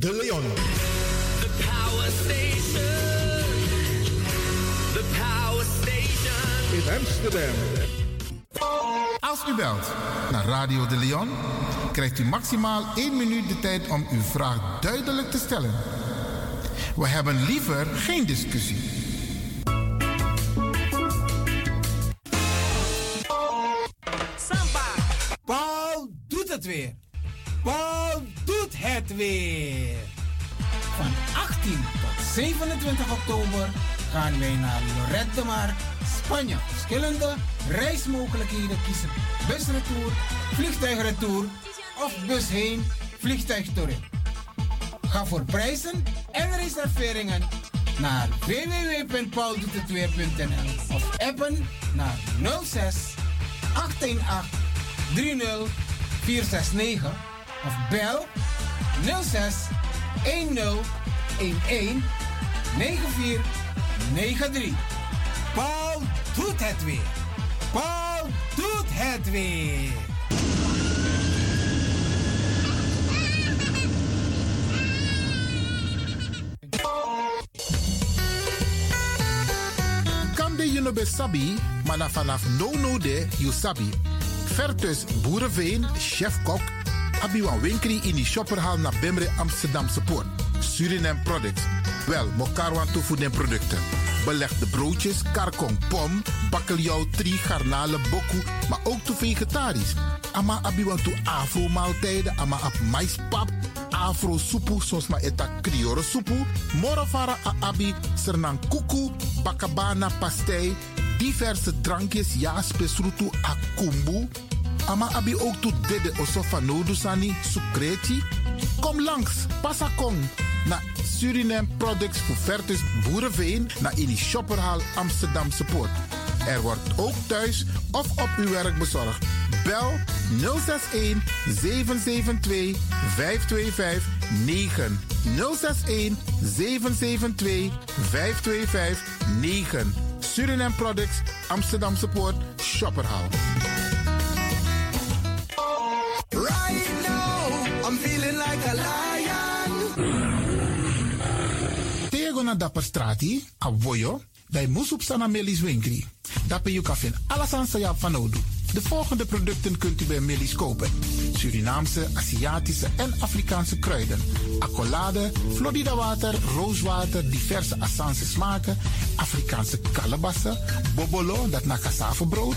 De Leon. The Power Station. The Power Station. In Amsterdam. Als u belt naar Radio de Leon, krijgt u maximaal 1 minuut de tijd om uw vraag duidelijk te stellen. We hebben liever geen discussie. Samba. Paul doet het weer. Paul doet het weer. Van 18 tot 27 oktober gaan wij naar Lorette de Mar, Spanje. Verschillende reismogelijkheden kiezen. Busretour, vliegtuigretour of bus heen, vliegtuig terug. Ga voor prijzen en reserveringen naar www.pauldoetetweer.nl of appen naar 06 818 30 469 of bel 06 10 11 9493. Paul doet het weer. Paul doet het weer. Kamde you no sabi, maar na vanaf no no de you sabi. Vertus Boerenveen, chef-kok, abi wan winkri in die shopperhal naar Bemre Amsterdamse Poort. Suriname Products. Wel, mokarwan toevoer den producten. Belegde broodjes, karkong, pom, bakkeljauw, tri, garnalen, boku, maar ook toe vegetarisch. Ama abi wan toe afro maaltijden, ama ap maispap, afro soepu, soms maar eta kriore soepu, morofara a abi, sernang kuku, bakabana pastei, diverse drankjes, ja, spesrutu, akumbu. Ama abi ook toe dede osofa nodusani, sukreti. Kom langs, pasakong, na Suriname Products Vertus Boerenveen, naar in die shopperhal Amsterdamse Poort. Er wordt ook thuis of op uw werk bezorgd. Bel 061 772 525 9. 061 772 525 9. Suriname Products, Amsterdamse Poort, Shopperhal. Tego na dapper strati, a voyo, dai musup sana melis winkri. Dapper you alasan sayap van odu. De volgende producten kunt u bij Melis kopen. Surinaamse, Aziatische en Afrikaanse kruiden. Accolade, Florida water, rooswater, diverse Assange smaken. Afrikaanse kalebassen, bobolo, dat na cassavebrood.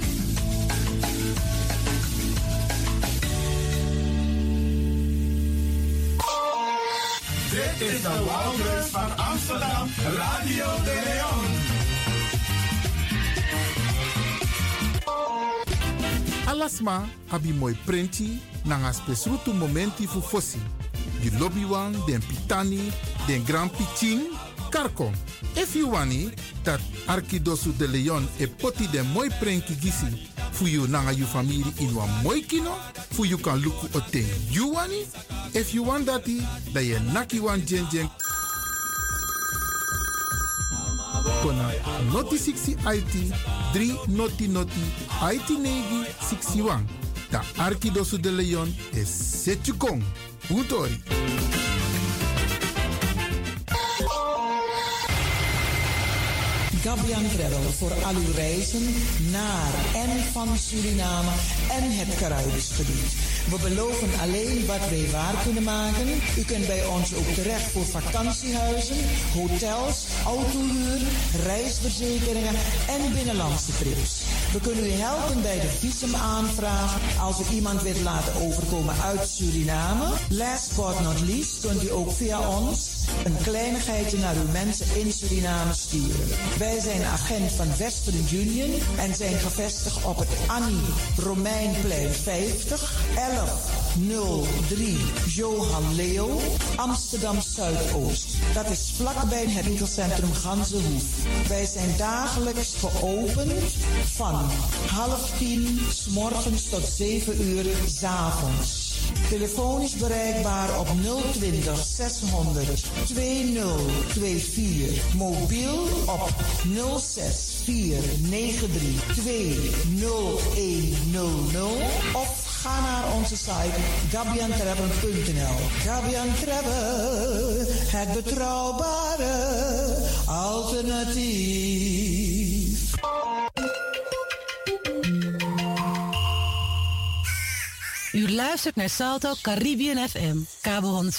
Is de Wouders van Amsterdam, Radio de Leon. Alasma abi moi prenti nanga spesrutu momenti fu fosi. Di lobby wan, den pitani, den grand pitin, karko. If you wani, dat Arkidosu de Leon e poti den moi prenki gisi fu you nanga you family in wan moi kino, fu you kan luku o ten you. If you want dati, da ye naki wan jen jen noti 60 IT 3 noti noti IT negi 61. Da Arkidosu de Leon is. Gabian Travel voor al uw reizen naar en van Suriname en het Caribisch gebied. We beloven alleen wat wij waar kunnen maken. U kunt bij ons ook terecht voor vakantiehuizen, hotels, autohuur, reisverzekeringen en binnenlandse trips. We kunnen u helpen bij de visumaanvraag als u iemand wilt laten overkomen uit Suriname. Last but not least kunt u ook via ons een kleinigheidje naar uw mensen in Suriname sturen. Wij zijn agent van Western Union en zijn gevestigd op het Annie Romeinplein 50 1103 Johan Leo, Amsterdam Zuidoost. Dat is vlakbij het winkelcentrum Ganzenhoef. Wij zijn dagelijks geopend van half tien s morgens tot 7 uur s avonds. Telefonisch bereikbaar op 020 600 2024. Mobiel op 06 493 20100 of ga naar onze site gabiantravel.nl. Gabian Travel, het betrouwbare alternatief. U luistert naar Salto Caribbean FM, kabel 105.5,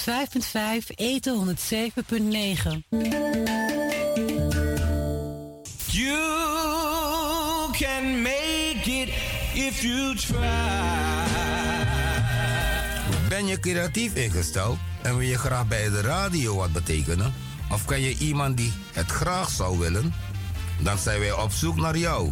eten 107.9. You can make it if you try. Ben je creatief ingesteld en wil je graag bij de radio wat betekenen? Of ken je iemand die het graag zou willen? Dan zijn wij op zoek naar jou.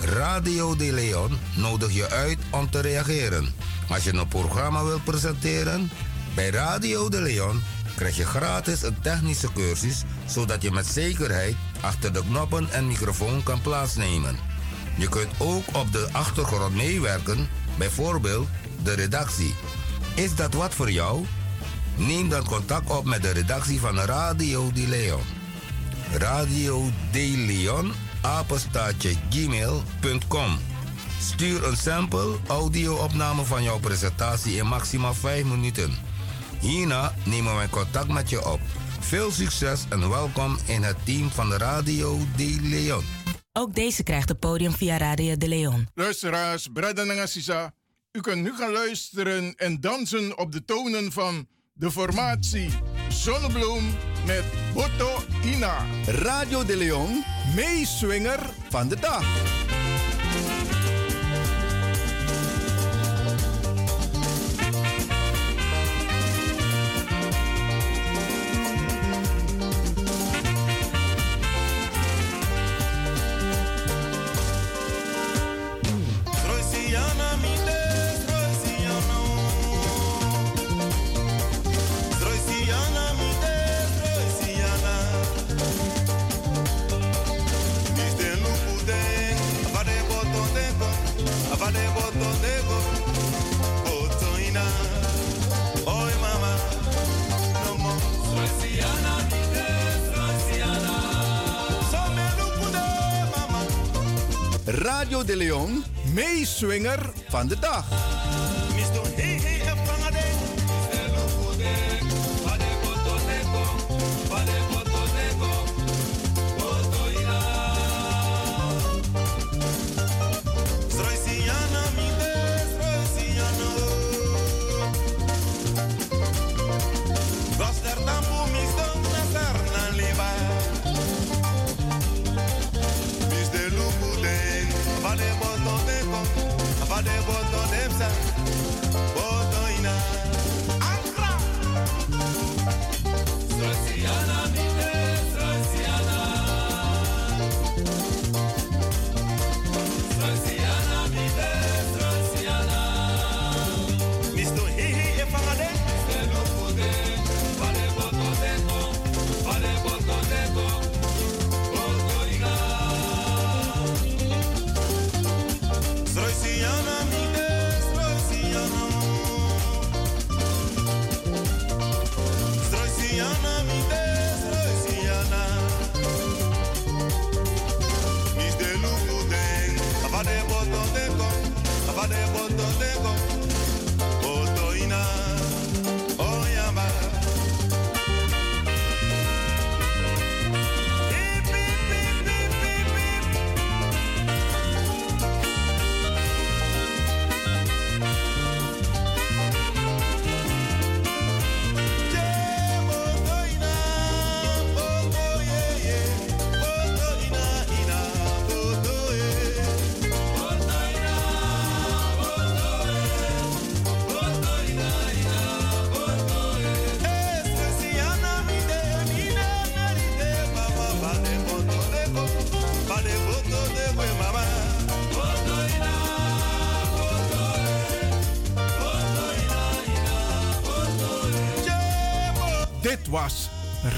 Radio De Leon nodigt je uit om te reageren. Als je een programma wilt presenteren, bij Radio De Leon krijg je gratis een technische cursus, zodat je met zekerheid achter de knoppen en microfoon kan plaatsnemen. Je kunt ook op de achtergrond meewerken, bijvoorbeeld de redactie. Is dat wat voor jou? Neem dan contact op met de redactie van Radio De Leon. Radio De Leon, apenstaatje gmail.com. Stuur een sample audio-opname van jouw presentatie in maximaal 5 minuten. Hierna nemen wij contact met je op. Veel succes en welkom in het team van Radio De Leon. Ook deze krijgt het podium via Radio De Leon. Luisteraars, Braden en Assisa, u kunt nu gaan luisteren en dansen op de tonen van de formatie Zonnebloem met Boto Ina. Radio De Leon, meeswinger van de dag. Leon, meeswinger van de dag.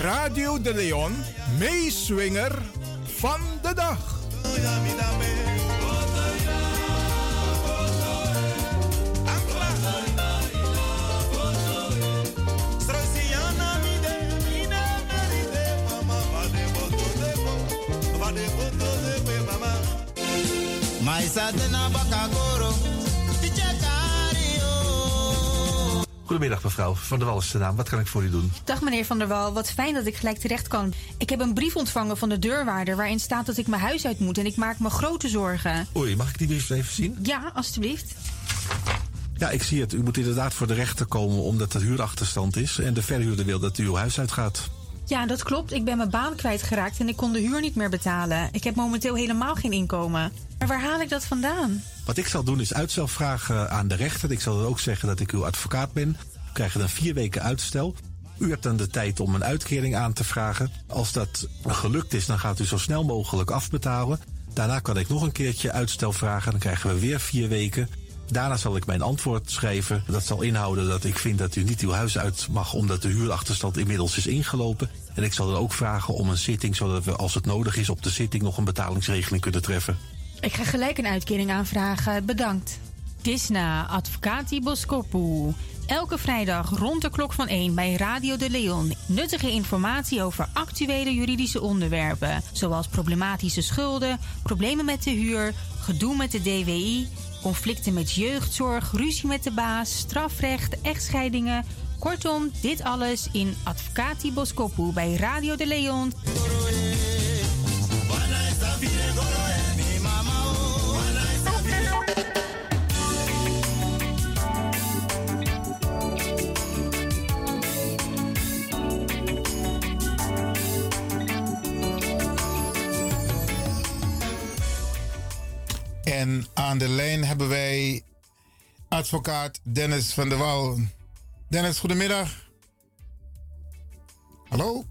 Radio de Leon, meeswinger van de dag. Goedemiddag mevrouw Van der Wal is de naam. Wat kan ik voor u doen? Dag meneer Van der Wal, wat fijn dat ik gelijk terecht kan. Ik heb een brief ontvangen van de deurwaarder waarin staat dat ik mijn huis uit moet en ik maak me grote zorgen. Oei, mag ik die brief even zien? Ja, alstublieft. Ja, ik zie het. U moet inderdaad voor de rechter komen omdat er huurachterstand is en de verhuurder wil dat u uw huis uitgaat. Ja, dat klopt. Ik ben mijn baan kwijtgeraakt en ik kon de huur niet meer betalen. Ik heb momenteel helemaal geen inkomen. Maar waar haal ik dat vandaan? Wat ik zal doen is uitstel vragen aan de rechter. Ik zal ook zeggen dat ik uw advocaat ben. U krijgt dan vier weken uitstel. U hebt dan de tijd om een uitkering aan te vragen. Als dat gelukt is, dan gaat u zo snel mogelijk afbetalen. Daarna kan ik nog een keertje uitstel vragen. Dan krijgen we weer vier weken. Daarna zal ik mijn antwoord schrijven. Dat zal inhouden dat ik vind dat u niet uw huis uit mag omdat de huurachterstand inmiddels is ingelopen. En ik zal dan ook vragen om een zitting, zodat we als het nodig is op de zitting nog een betalingsregeling kunnen treffen. Ik ga gelijk een uitkering aanvragen. Bedankt. Disna, Advocati Boskopu. Elke vrijdag rond de klok van 1 bij Radio de Leon. Nuttige informatie over actuele juridische onderwerpen. Zoals problematische schulden, problemen met de huur, gedoe met de DWI, conflicten met jeugdzorg, ruzie met de baas, strafrecht, echtscheidingen. Kortom, dit alles in Advocati Boskopu bij Radio de Leon. En aan de lijn hebben wij advocaat Dennis van der Wal. Dennis, goedemiddag. Hallo?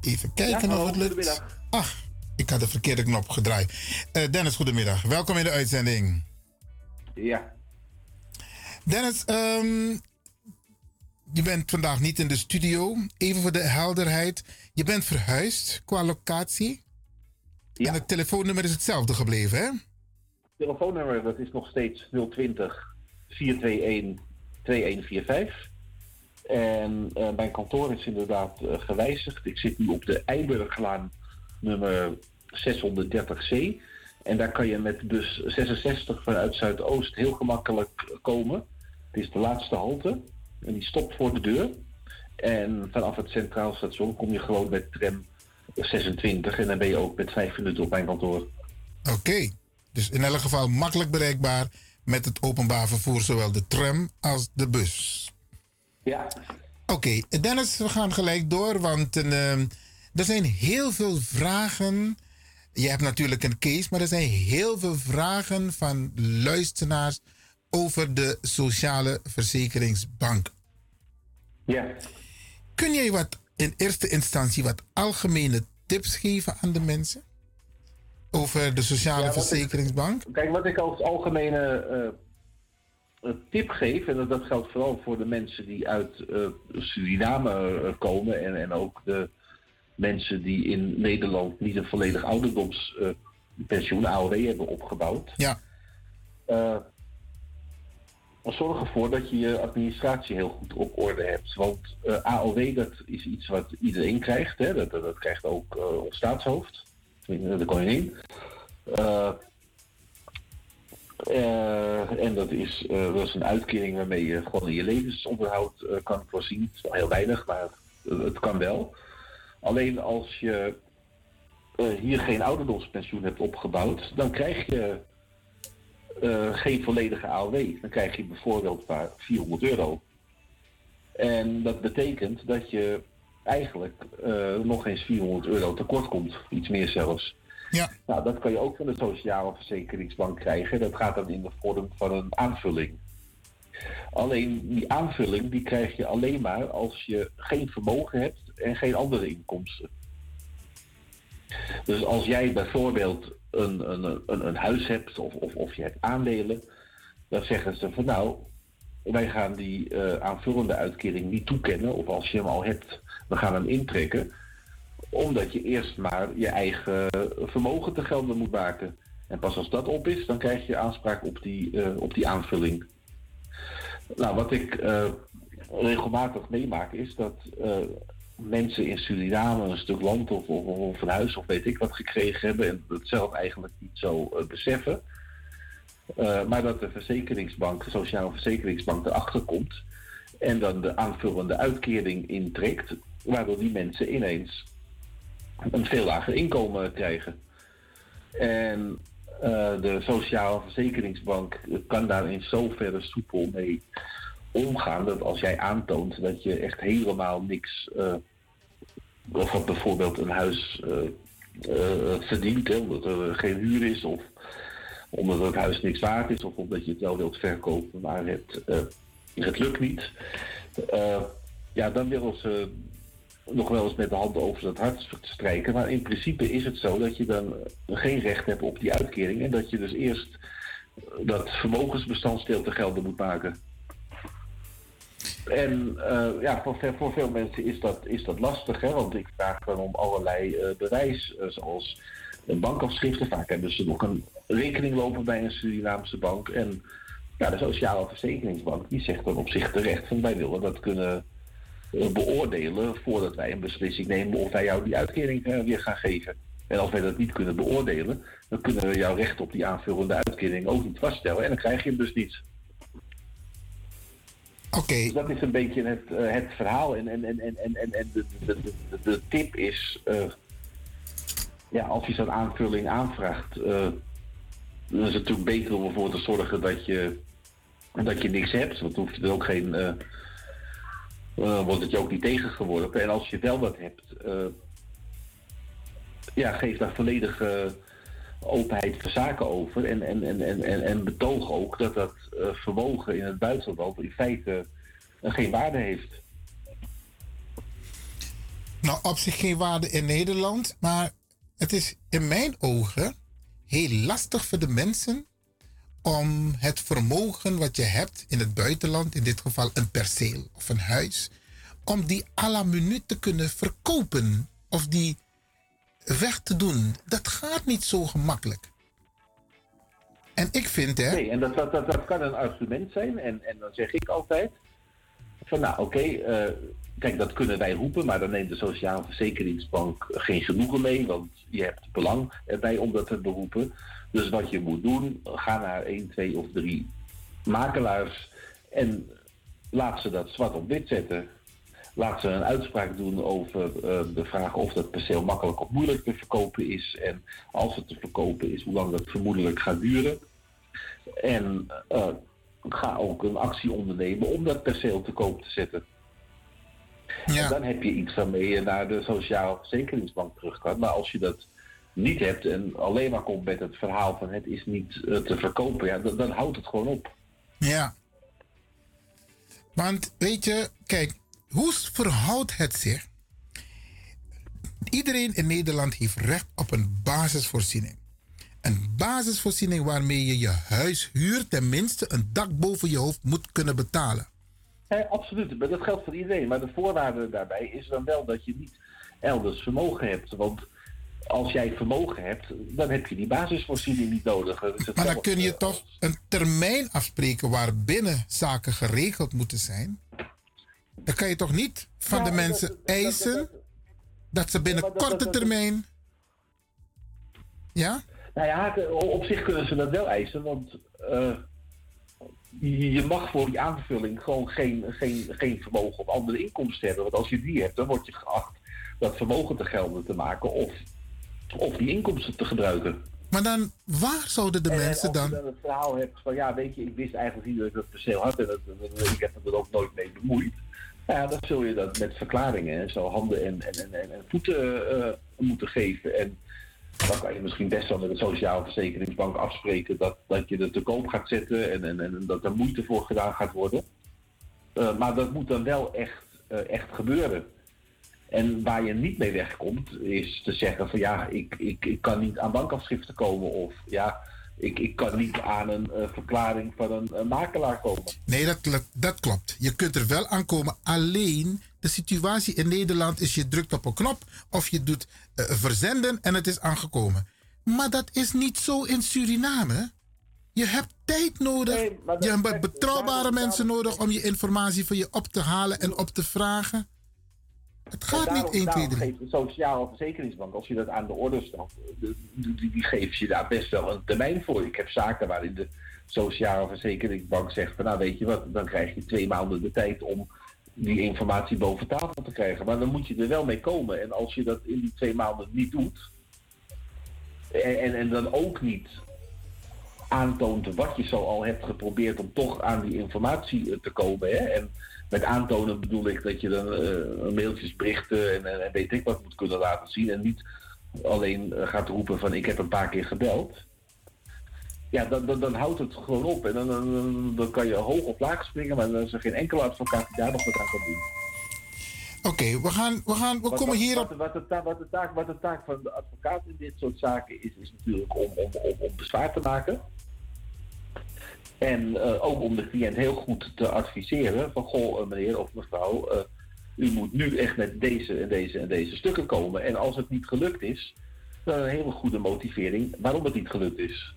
Even kijken Ja, of het lukt. goedemiddag. Ach, ik had de verkeerde knop gedraaid. Eh, Dennis, goedemiddag. Welkom in de uitzending. Ja. Dennis, ehm, je bent vandaag niet in de studio. Even voor de helderheid. Je bent verhuisd qua locatie. En het telefoonnummer is hetzelfde gebleven, hè? Telefoonnummer dat is nog steeds 020 421 2145. En eh, mijn kantoor is inderdaad eh, gewijzigd. Ik zit nu op de Eiburglaan nummer 630C. En daar kan je met bus 66 vanuit Zuidoost heel gemakkelijk komen. Het is de laatste halte. En die stopt voor de deur. En vanaf het Centraal Station kom je gewoon met tram 26. En dan ben je ook met vijf minuten op mijn kantoor. Oké. Dus in elk geval makkelijk bereikbaar met het openbaar vervoer, zowel de tram als de bus. Ja. Oké, Dennis, we gaan gelijk door, want eh, er zijn heel veel vragen. Je hebt natuurlijk een case, maar er zijn heel veel vragen van luisteraars over de Sociale Verzekeringsbank. Ja. Kun jij wat in eerste instantie wat algemene tips geven aan de mensen over de Sociale Ja, wat ik- Verzekeringsbank? Kijk, wat ik als algemene eh, een tip geef, en dat, geldt vooral voor de mensen die uit eh, Suriname eh, komen en, en ook de mensen die in Nederland niet een volledig ouderdomspensioen, AOW, hebben opgebouwd. Ja. Eh, zorg ervoor dat je je administratie heel goed op orde hebt. Want eh, AOW, dat is iets wat iedereen krijgt. Hè? Dat, dat, dat krijgt ook eh, ons staatshoofd, de koningin. Eh, eh, en dat is, eh, dat is een uitkering waarmee je gewoon in je levensonderhoud eh, kan voorzien. Het is wel heel weinig, maar het, kan wel. Alleen als je eh, hier geen ouderdomspensioen hebt opgebouwd, dan krijg je eh, geen volledige AOW. Dan krijg je bijvoorbeeld maar 400 euro. En dat betekent dat je eigenlijk eh, nog eens 400 euro tekort komt. Iets meer zelfs. Ja. Nou, dat kan je ook van de Sociale Verzekeringsbank krijgen. Dat gaat dan in de vorm van een aanvulling. Alleen die aanvulling die krijg je alleen maar als je geen vermogen hebt en geen andere inkomsten. Dus als jij bijvoorbeeld een, een, een, een huis hebt of, of, of je hebt aandelen, dan zeggen ze van nou, wij gaan die eh, aanvullende uitkering niet toekennen. Of als je hem al hebt, we gaan hem intrekken. Omdat je eerst maar je eigen vermogen te gelden moet maken. En pas als dat op is, dan krijg je aanspraak op die, eh, op die aanvulling. Nou, wat ik eh, regelmatig meemaak is dat mensen in Suriname een stuk land of, of, een huis of weet ik wat gekregen hebben en het zelf eigenlijk niet zo beseffen. Eh, maar dat de verzekeringsbank, de Sociale Verzekeringsbank erachter komt en dan de aanvullende uitkering intrekt, waardoor die mensen ineens een veel lager inkomen krijgen. En eh, de Sociale Verzekeringsbank kan daar in zoverre soepel mee omgaan dat als jij aantoont dat je echt helemaal niks, eh, of dat bijvoorbeeld een huis verdient, hè, omdat er geen huur is, of omdat het huis niks waard is, of omdat je het wel wilt verkopen, maar het, eh, het lukt niet. Eh, ja, dan willen ze nog wel eens met de hand over het hart strijken. Maar in principe is het zo dat je dan geen recht hebt op die uitkering. En dat je dus eerst dat vermogensbestandsdeel te gelden moet maken. En eh, ja, voor, voor veel mensen is dat, is dat lastig, hè? want ik vraag dan om allerlei eh, bewijs, eh, zoals bankafschriften. Vaak hebben ze nog een rekening lopen bij een Surinaamse bank. En ja, de Sociale Verzekeringsbank die zegt dan op zich terecht van wij willen dat kunnen eh, beoordelen voordat wij een beslissing nemen of wij jou die uitkering eh, weer gaan geven. En als wij dat niet kunnen beoordelen, dan kunnen we jouw recht op die aanvullende uitkering ook niet vaststellen. En dan krijg je hem dus niet. Oké. Dus dat is een beetje het, eh, het verhaal. En, en, en, en, en, en de, de, de, de, tip is, ja, als je zo'n aanvulling aanvraagt, dan is het natuurlijk beter om ervoor te zorgen dat je, dat je niks hebt. Want dan hoeft er ook geen, eh, wordt het je ook niet tegengeworpen. En als je wel wat hebt, eh, ja, geef daar volledige openheid voor zaken over. En, en, en, en, en, betoog ook dat dat vermogen in het buitenland in feite geen waarde heeft. Nou, op zich geen waarde in Nederland, maar het is in mijn ogen heel lastig voor de mensen om het vermogen wat je hebt in het buitenland, in dit geval een perceel of een huis, om die à la minuut te kunnen verkopen of die weg te doen. Dat gaat niet zo gemakkelijk. En ik vind, hè. Nee, en dat, dat, dat, kan een argument zijn. En, en dan zeg ik altijd: van nou oké, eh, kijk, dat kunnen wij roepen, maar dan neemt de Sociale Verzekeringsbank geen genoegen mee, want je hebt belang erbij om dat te beroepen. Dus wat je moet doen, ga naar één, twee of drie makelaars en laat ze dat zwart op wit zetten. Laat ze een uitspraak doen over eh, de vraag of dat perceel makkelijk of moeilijk te verkopen is. En als het te verkopen is, hoe lang dat vermoedelijk gaat duren. En eh, ga ook een actie ondernemen om dat perceel te koop te zetten. En dan heb je iets waarmee je naar de Sociale Verzekeringsbank terug kan. Maar als je dat niet hebt en alleen maar komt met het verhaal van het is niet eh, te verkopen, ja, dan, dan houdt het gewoon op. Ja. Want weet je, kijk, hoe verhoudt het zich? Iedereen in Nederland heeft recht op een basisvoorziening. Een basisvoorziening waarmee je je huis huur tenminste een dak boven je hoofd moet kunnen betalen. Absoluut, maar dat geldt voor iedereen. Maar de voorwaarde daarbij is dan wel dat je niet elders vermogen hebt. Want als jij vermogen hebt, dan heb je die basisvoorziening niet nodig. Is Maar dan kun je toch een termijn afspreken waarbinnen zaken geregeld moeten zijn? Dan kan je toch niet van Ja, de dat- mensen dat- eisen dat ze binnen korte termijn. Ja? Nou ja, op zich kunnen ze dat wel eisen, want eh, je mag voor die aanvulling gewoon geen, geen, geen vermogen of andere inkomsten hebben. Want als je die hebt, dan word je geacht dat vermogen te gelden te maken of, of die inkomsten te gebruiken. Maar dan, waar zouden de En mensen als dan... je dan het verhaal hebt van, ja, weet je, ik wist eigenlijk niet dat ik dat perceel had en dat, ik heb me er ook nooit mee bemoeid. Nou ja, dan zul je dat met verklaringen en zo handen en, en, en, en, en voeten eh, moeten geven. En dan kan je misschien best wel met de Sociale Verzekeringsbank afspreken dat, dat je het te koop gaat zetten en, en, en dat er moeite voor gedaan gaat worden. Eh, maar dat moet dan wel echt, eh, echt gebeuren. En waar je niet mee wegkomt, is te zeggen van ja, ik, ik, ik kan niet aan bankafschriften komen. Of ja, ik, ik kan niet aan een eh, verklaring van een makelaar komen. Nee, dat, dat klopt. Je kunt er wel aankomen. Alleen de situatie in Nederland is je drukt op een knop of je doet eh, verzenden en het is aangekomen. Maar dat is niet zo in Suriname. Je hebt tijd nodig. je hebt betrouwbare mensen nodig om je informatie voor je op te halen en op te vragen. Het gaat niet 1, 2, 3. geeft de Sociale Verzekeringsbank, als je dat aan de orde stelt, die, die, die geeft je daar best wel een termijn voor. Ik heb zaken waarin de Sociale Verzekeringsbank zegt van nou weet je wat, dan krijg je twee maanden de tijd om die informatie boven tafel te krijgen. Maar dan moet je er wel mee komen. En als je dat in die twee maanden niet doet, en, en, en dan ook niet aantoont wat je zo al hebt geprobeerd om toch aan die informatie eh, te komen. Hè? En met aantonen bedoel ik dat je dan eh, mailtjes, berichten en, en, weet ik wat moet kunnen laten zien. En niet alleen eh, gaat roepen van ik heb een paar keer gebeld. Ja, dan, dan, dan houdt het gewoon op. En dan, dan, dan- kan je hoog of laag springen, maar dan is er geen enkele advocaat die daar nog wat aan kan doen. Oké, we gaan, we gaan, we Wat- komen wat- hier wat, op. Wat de, ta- wat, de taak, wat de taak van de advocaat in dit soort zaken is, is natuurlijk om, om, om, om bezwaar te maken. En eh, ook om de cliënt heel goed te adviseren van goh, eh, meneer of mevrouw, eh, u moet nu echt met deze en deze en deze stukken komen. En als het niet gelukt is, dan een hele goede motivering waarom het niet gelukt is.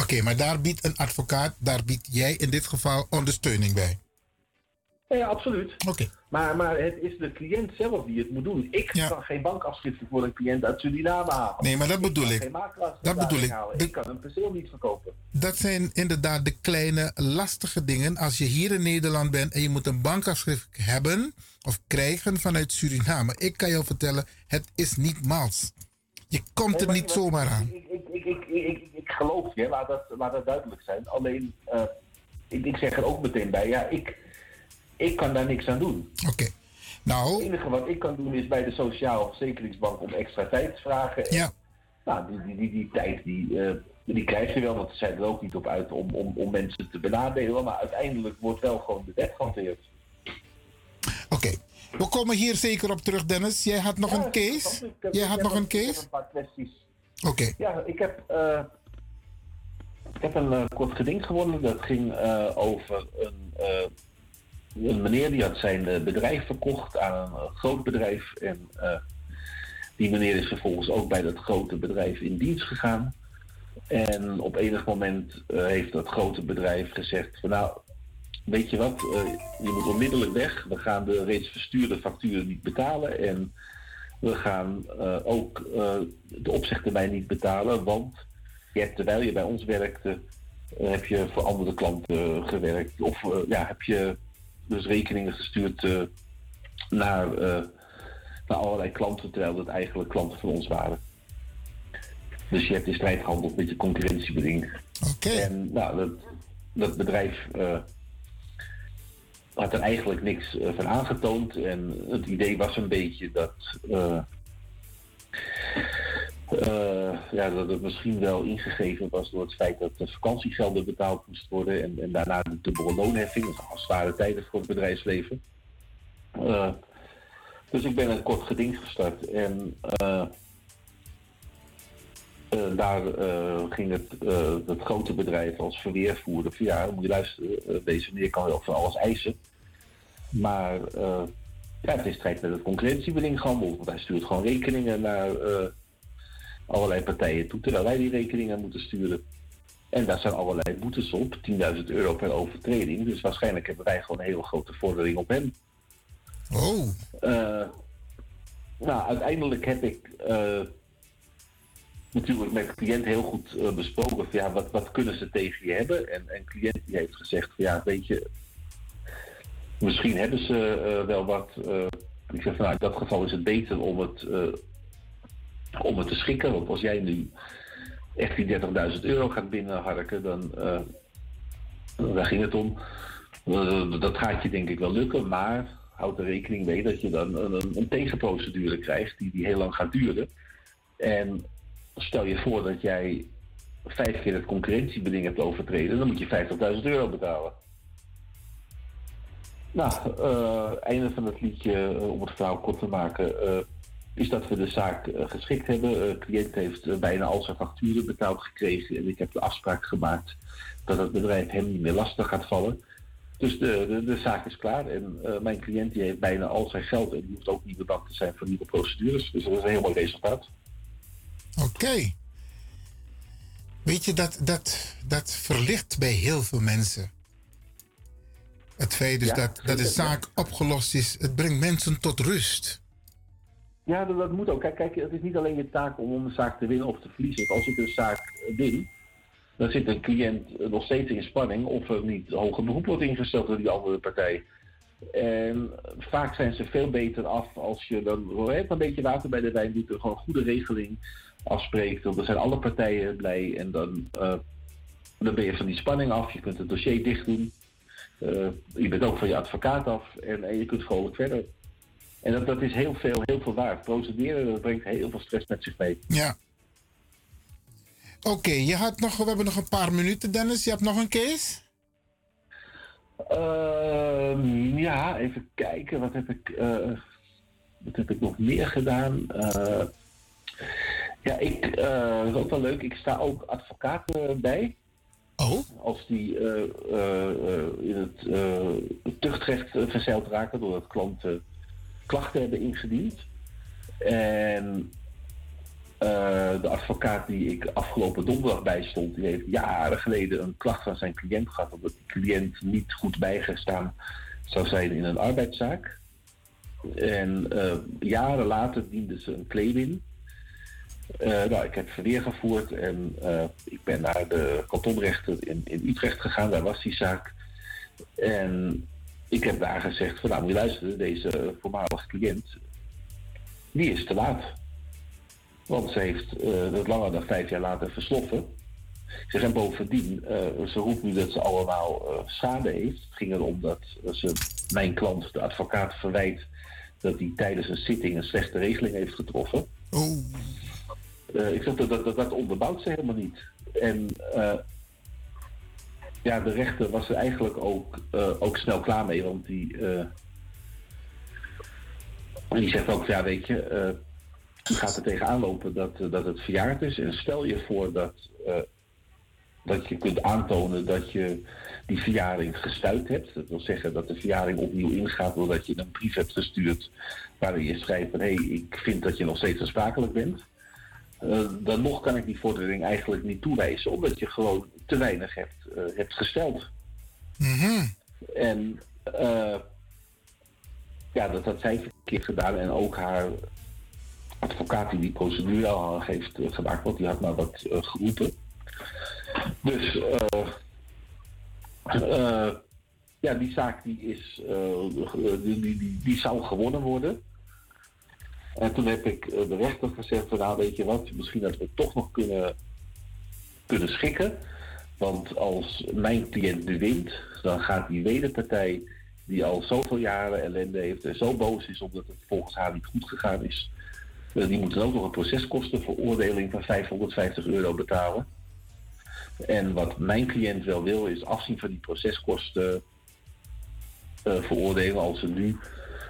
Oké, maar daar biedt een advocaat, daar biedt jij in dit geval ondersteuning bij. Ja, absoluut. Oké. Maar, maar het is de cliënt zelf die het moet doen. Ik kan geen bankafschriften voor een cliënt uit Suriname halen. Nee, maar dat bedoel ik. Makelaars Dat bedoel ik. Ik kan een perceel niet verkopen. Dat zijn inderdaad de kleine lastige dingen. Als je hier in Nederland bent en je moet een bankafschrift hebben of krijgen vanuit Suriname. Ik kan jou vertellen, het is niet mals. Je komt Nee, er niet maar- zomaar aan. Ik, ik, ik, ik, ik, ik, ik geloof je, laat dat, laat dat duidelijk zijn. Alleen, eh, ik, ik zeg er ook meteen bij, ja, ik, ik kan daar niks aan doen. Oké. Nou. Het enige wat ik kan doen is bij de Sociale Verzekeringsbank om extra tijd te vragen. En, Ja. Nou, die, die, die, die tijd die, eh, die krijg je wel, want ze zijn er ook niet op uit om, om, om mensen te benadelen. Maar uiteindelijk wordt wel gewoon de wet gehanteerd. Oké. We komen hier zeker op terug, Dennis. Jij had nog een case? Jij had nog een case? Een paar kwesties. Oké. Ja, ik heb, eh, ik heb een eh, kort geding gewonnen. Dat ging eh, over een, eh, een meneer die had zijn bedrijf verkocht aan een groot bedrijf. En die meneer is vervolgens ook bij dat grote bedrijf in dienst gegaan. En op enig moment heeft dat grote bedrijf gezegd van nou, weet je wat, je moet onmiddellijk weg. We gaan de reeds verstuurde facturen niet betalen. En we gaan ook de opzegtermijn niet betalen, want je hebt, terwijl je bij ons werkte, eh, heb je voor andere klanten gewerkt. Of eh, ja, heb je dus rekeningen gestuurd eh, naar, naar allerlei klanten, terwijl het eigenlijk klanten van ons waren. Dus je hebt in strijd gehandeld met je concurrentiebeding. En nou, dat, dat bedrijf had er eigenlijk niks van aangetoond. En het idee was een beetje dat, eh, ja, dat het misschien wel ingegeven was door het feit dat de vakantiegelden betaald moesten worden. En, en daarna de dubbele loonheffing. Dat zijn zware tijden voor het bedrijfsleven. Eh, dus ik ben een kort geding gestart. En eh, daar ging het, het grote bedrijf als verweervoerder van ja, moet je luisteren, deze meneer kan wel van alles eisen. Maar ja, het is strijd met het concurrentiebeding gehandeld. Want hij stuurt gewoon rekeningen naar allerlei partijen toe, terwijl wij die rekeningen moeten sturen. En daar zijn allerlei boetes op, 10.000 euro per overtreding. Dus waarschijnlijk hebben wij gewoon een hele grote vordering op hem. Oh. nou, uiteindelijk heb ik eh, natuurlijk met de cliënt heel goed eh, besproken van ja, wat, wat kunnen ze tegen je hebben. En een cliënt die heeft gezegd van ja, weet je, misschien hebben ze eh, wel wat. eh, ik zeg van nou, in dat geval is het beter om het, eh, om het te schikken. Want als jij nu echt die 30.000 euro gaat binnenharken, dan eh, daar ging het om. Dat gaat je denk ik wel lukken, maar houd er rekening mee dat je dan een, een, een tegenprocedure krijgt die, die heel lang gaat duren. En stel je voor dat jij vijf keer het concurrentiebeding hebt overtreden, dan moet je 50.000 euro betalen. Nou, eh, einde van het liedje, eh, om het verhaal kort te maken. Eh, is dat we de zaak eh, geschikt hebben. De cliënt heeft eh, bijna al zijn facturen betaald gekregen. En ik heb de afspraak gemaakt dat het bedrijf hem niet meer lastig gaat vallen. Dus de, de, de zaak is klaar. En eh, mijn cliënt die heeft bijna al zijn geld. En die hoeft ook niet bedankt te zijn voor nieuwe procedures. Dus dat is een heel mooi resultaat. Oké. Weet je, dat, dat, dat verlicht bij heel veel mensen. Het feit dus Ja, dat, dat de zaak opgelost is, het brengt mensen tot rust. Ja, dat, moet ook. Kijk, kijk, het is niet alleen je taak om een zaak te winnen of te verliezen. Als ik een zaak eh, win, dan zit een cliënt eh, nog steeds in spanning of er niet hoger beroep wordt ingesteld door die andere partij. En vaak zijn ze veel beter af als je dan hè, een beetje water bij de wijn doet, en gewoon een goede regeling afspreekt. Dan zijn alle partijen blij en dan, eh, dan ben je van die spanning af. Je kunt het dossier dicht doen. Je bent ook van je advocaat af en, en je kunt vrolijk verder. En dat, dat is heel veel, heel veel waard. Procederen, dat brengt heel veel stress met zich mee. Ja. Oké, je had nog, we hebben nog een paar minuten, Dennis. Je hebt nog een case? Ehm, ja, even kijken. Wat heb ik, eh, wat heb ik nog meer gedaan? Eh, ja, ik, eh, dat is ook wel leuk. Ik sta ook advocaten bij. Oh? Als die in het tuchtrecht verzeild raken doordat klanten klachten hebben ingediend. En eh, de advocaat die ik afgelopen donderdag bijstond, die heeft jaren geleden een klacht van zijn cliënt gehad, omdat die cliënt niet goed bijgestaan zou zijn in een arbeidszaak. En eh, jaren later diende ze een claim in. Eh, nou, ik heb verweer gevoerd en ik ben naar de kantonrechter in, in Utrecht gegaan, daar was die zaak. En ik heb daar gezegd van nou moet je luisteren, deze voormalige cliënt, die is te laat. Want ze heeft eh, het langer dan vijf jaar later versloffen. Ik zeg, en bovendien, eh, ze roept nu dat ze allemaal eh, schade heeft. Het ging erom dat ze mijn klant, de advocaat, verwijt dat hij tijdens een zitting een slechte regeling heeft getroffen. Eh, ik zeg, dat, dat, dat, dat onderbouwt ze helemaal niet. En eh, ja, de rechter was er eigenlijk ook, eh, ook snel klaar mee, want die, eh, die zegt ook, ja weet je, je gaat er tegenaan lopen dat, dat het verjaard is. En stel je voor dat, dat je kunt aantonen dat je die verjaring gestuit hebt. Dat wil zeggen dat de verjaring opnieuw ingaat doordat je een brief hebt gestuurd waarin je schrijft van hé, hey, ik vind dat je nog steeds aansprakelijk bent. Dan nog kan ik die vordering eigenlijk niet toewijzen, omdat je gewoon te weinig hebt, eh, hebt gesteld. En eh, ja, dat had zij verkeerd gedaan en ook haar advocaat die die procedure al heeft eh, gemaakt, want die had maar wat geroepen. Dus ja, die zaak die is, die, die, die, zou gewonnen worden. En toen heb ik de rechter gezegd van nou weet je wat, misschien dat we toch nog kunnen, kunnen schikken. Want als mijn cliënt nu dan gaat die wederpartij die al zoveel jaren ellende heeft en zo boos is omdat het volgens haar niet goed gegaan is, eh, die moet dan ook nog een proceskostenveroordeling van 550 euro betalen. En wat mijn cliënt wel wil, is afzien van die proceskosten eh, veroordelen als ze nu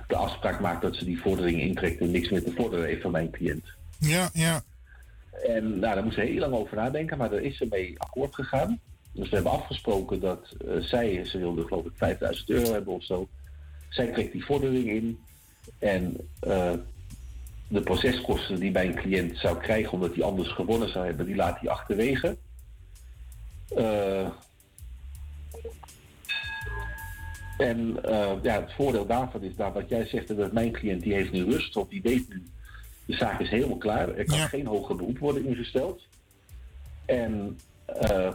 de afspraak maakt dat ze die vordering intrekt en niks meer te vorderen heeft van mijn cliënt. Ja, ja. En nou, daar moest ze heel lang over nadenken, maar daar is ze mee akkoord gegaan. Dus we hebben afgesproken dat eh, zij, ze wilde geloof ik 5000 euro hebben of zo. Zij trekt die vordering in. En eh, de proceskosten die mijn cliënt zou krijgen omdat hij anders gewonnen zou hebben, die laat hij achterwege. Eh, en ja, het voordeel daarvan is daar wat jij zegt, dat mijn cliënt die heeft nu rust, want die weet nu, de zaak is helemaal klaar. Er kan geen hoger beroep worden ingesteld. En eh,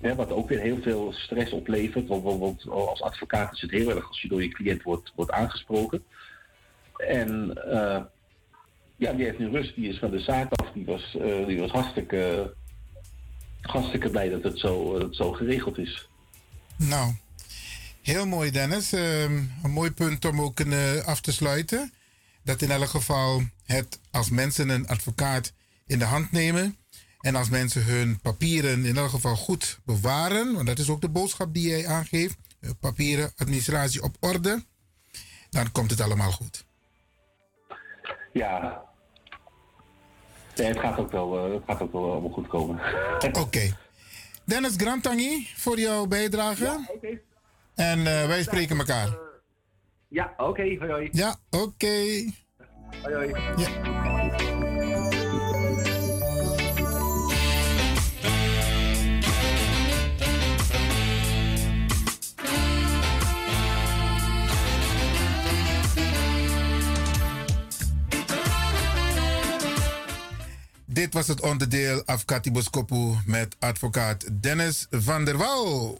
ja, wat ook weer heel veel stress oplevert, want, als advocaat is het heel erg als je door je cliënt wordt, wordt aangesproken. En eh, ja, die heeft nu rust, die is van de zaak af, die was, eh, die was hartstikke, hartstikke blij dat het zo, dat het zo geregeld is. Nou, heel mooi Dennis. Ehm, een mooi punt om ook af te sluiten. Dat in elk geval het als mensen een advocaat in de hand nemen. En als mensen hun papieren in elk geval goed bewaren. Want dat is ook de boodschap die jij aangeeft. eh, Papieren, administratie op orde. Dan komt het allemaal goed. Ja. Nee, het gaat ook wel, eh, het gaat ook wel allemaal goed komen. Oké. Dennis Grantangi voor jouw bijdrage. Ja, oké. En eh, wij spreken elkaar. Ja, oké. Hoi, hoi. Ja, oké. Hoi, hoi. Dit was het onderdeel Afkati Boskopu met advocaat Dennis van der Wal.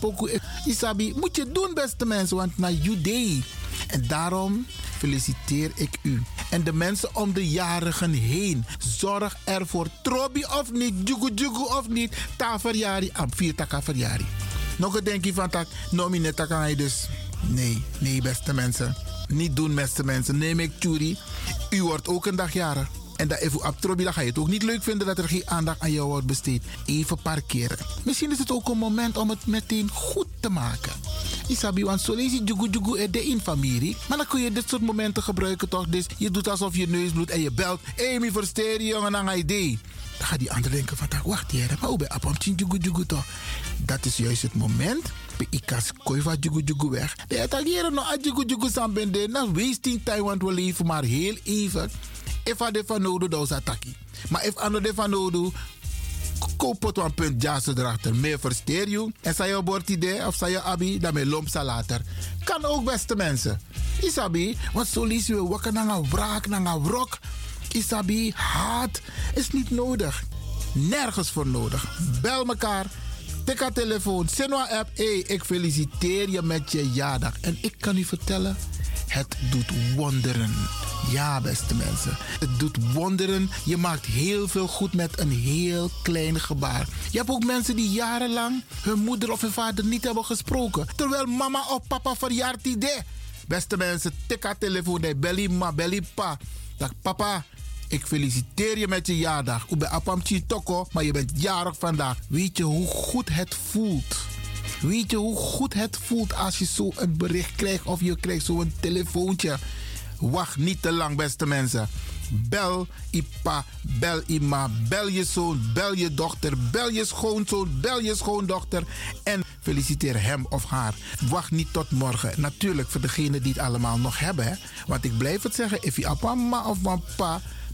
Pokoe, eh, Isabi, moet je doen beste mensen, want na day. En daarom feliciteer ik u. En de mensen om de jarigen heen. Zorg ervoor. Trobi of niet, jugu jugu of niet. Ta verjari, am vier taka verjari. Nog een denkje van tak, kan je dus. Nee, nee beste mensen. Niet doen beste mensen. Neem ik Tjuri. U wordt ook een dag jarig. En dat even op Trobi, dan ga je het ook niet leuk vinden dat er geen aandacht aan jou wordt besteed. Even parkeren. Misschien is het ook een moment om het meteen goed te maken. Isabi, want zo lees je jugu er de in familie. Maar dan kun je dit soort momenten gebruiken toch? Dus je doet alsof je neus bloedt en je belt. Hé, mi versteer jongen, je idee. Dan gaat die ander denken van, wacht hier, maar hoe ben je jugu jugu toch? Dat is juist het moment. Bij ikas kooi van jugu jugu weg. De etagieren nog a jugu jugu sambende. Na wasting time, want we leven maar heel even. If de van nodig, dan is ataki. Maar if ando de van nodig, koop het punt jassen erachter. Meer versteer je. En zei je idee of zei je abi, dan met lompsa later. Kan ook beste mensen. Isabi, want zo lees je wakker naar een wraak, naar een wrok. Isabi, haat is niet nodig. Nergens voor nodig. Bel elkaar. Tik haar telefoon. Sinwa app. Hey, ik feliciteer je met je jaardag. En ik kan u vertellen, het doet wonderen. Ja, beste mensen. Het doet wonderen. Je maakt heel veel goed met een heel klein gebaar. Je hebt ook mensen die jarenlang hun moeder of hun vader niet hebben gesproken. Terwijl mama of papa verjaart idee. Beste mensen, tik haar telefoon. Belly ma, belly pa. Dag papa, ik feliciteer je met je jaardag. Ik ben Apamchi Toko, maar je bent jarig vandaag. Weet je hoe goed het voelt? Weet je hoe goed het voelt als je zo een bericht krijgt of je krijgt zo'n telefoontje? Wacht niet te lang, beste mensen. Bel Ipa, bel Ima, bel je zoon, bel je dochter, bel je schoonzoon, bel je schoondochter en feliciteer hem of haar. Wacht niet tot morgen. Natuurlijk voor degenen die het allemaal nog hebben. Hè? Want ik blijf het zeggen, if je mama of papa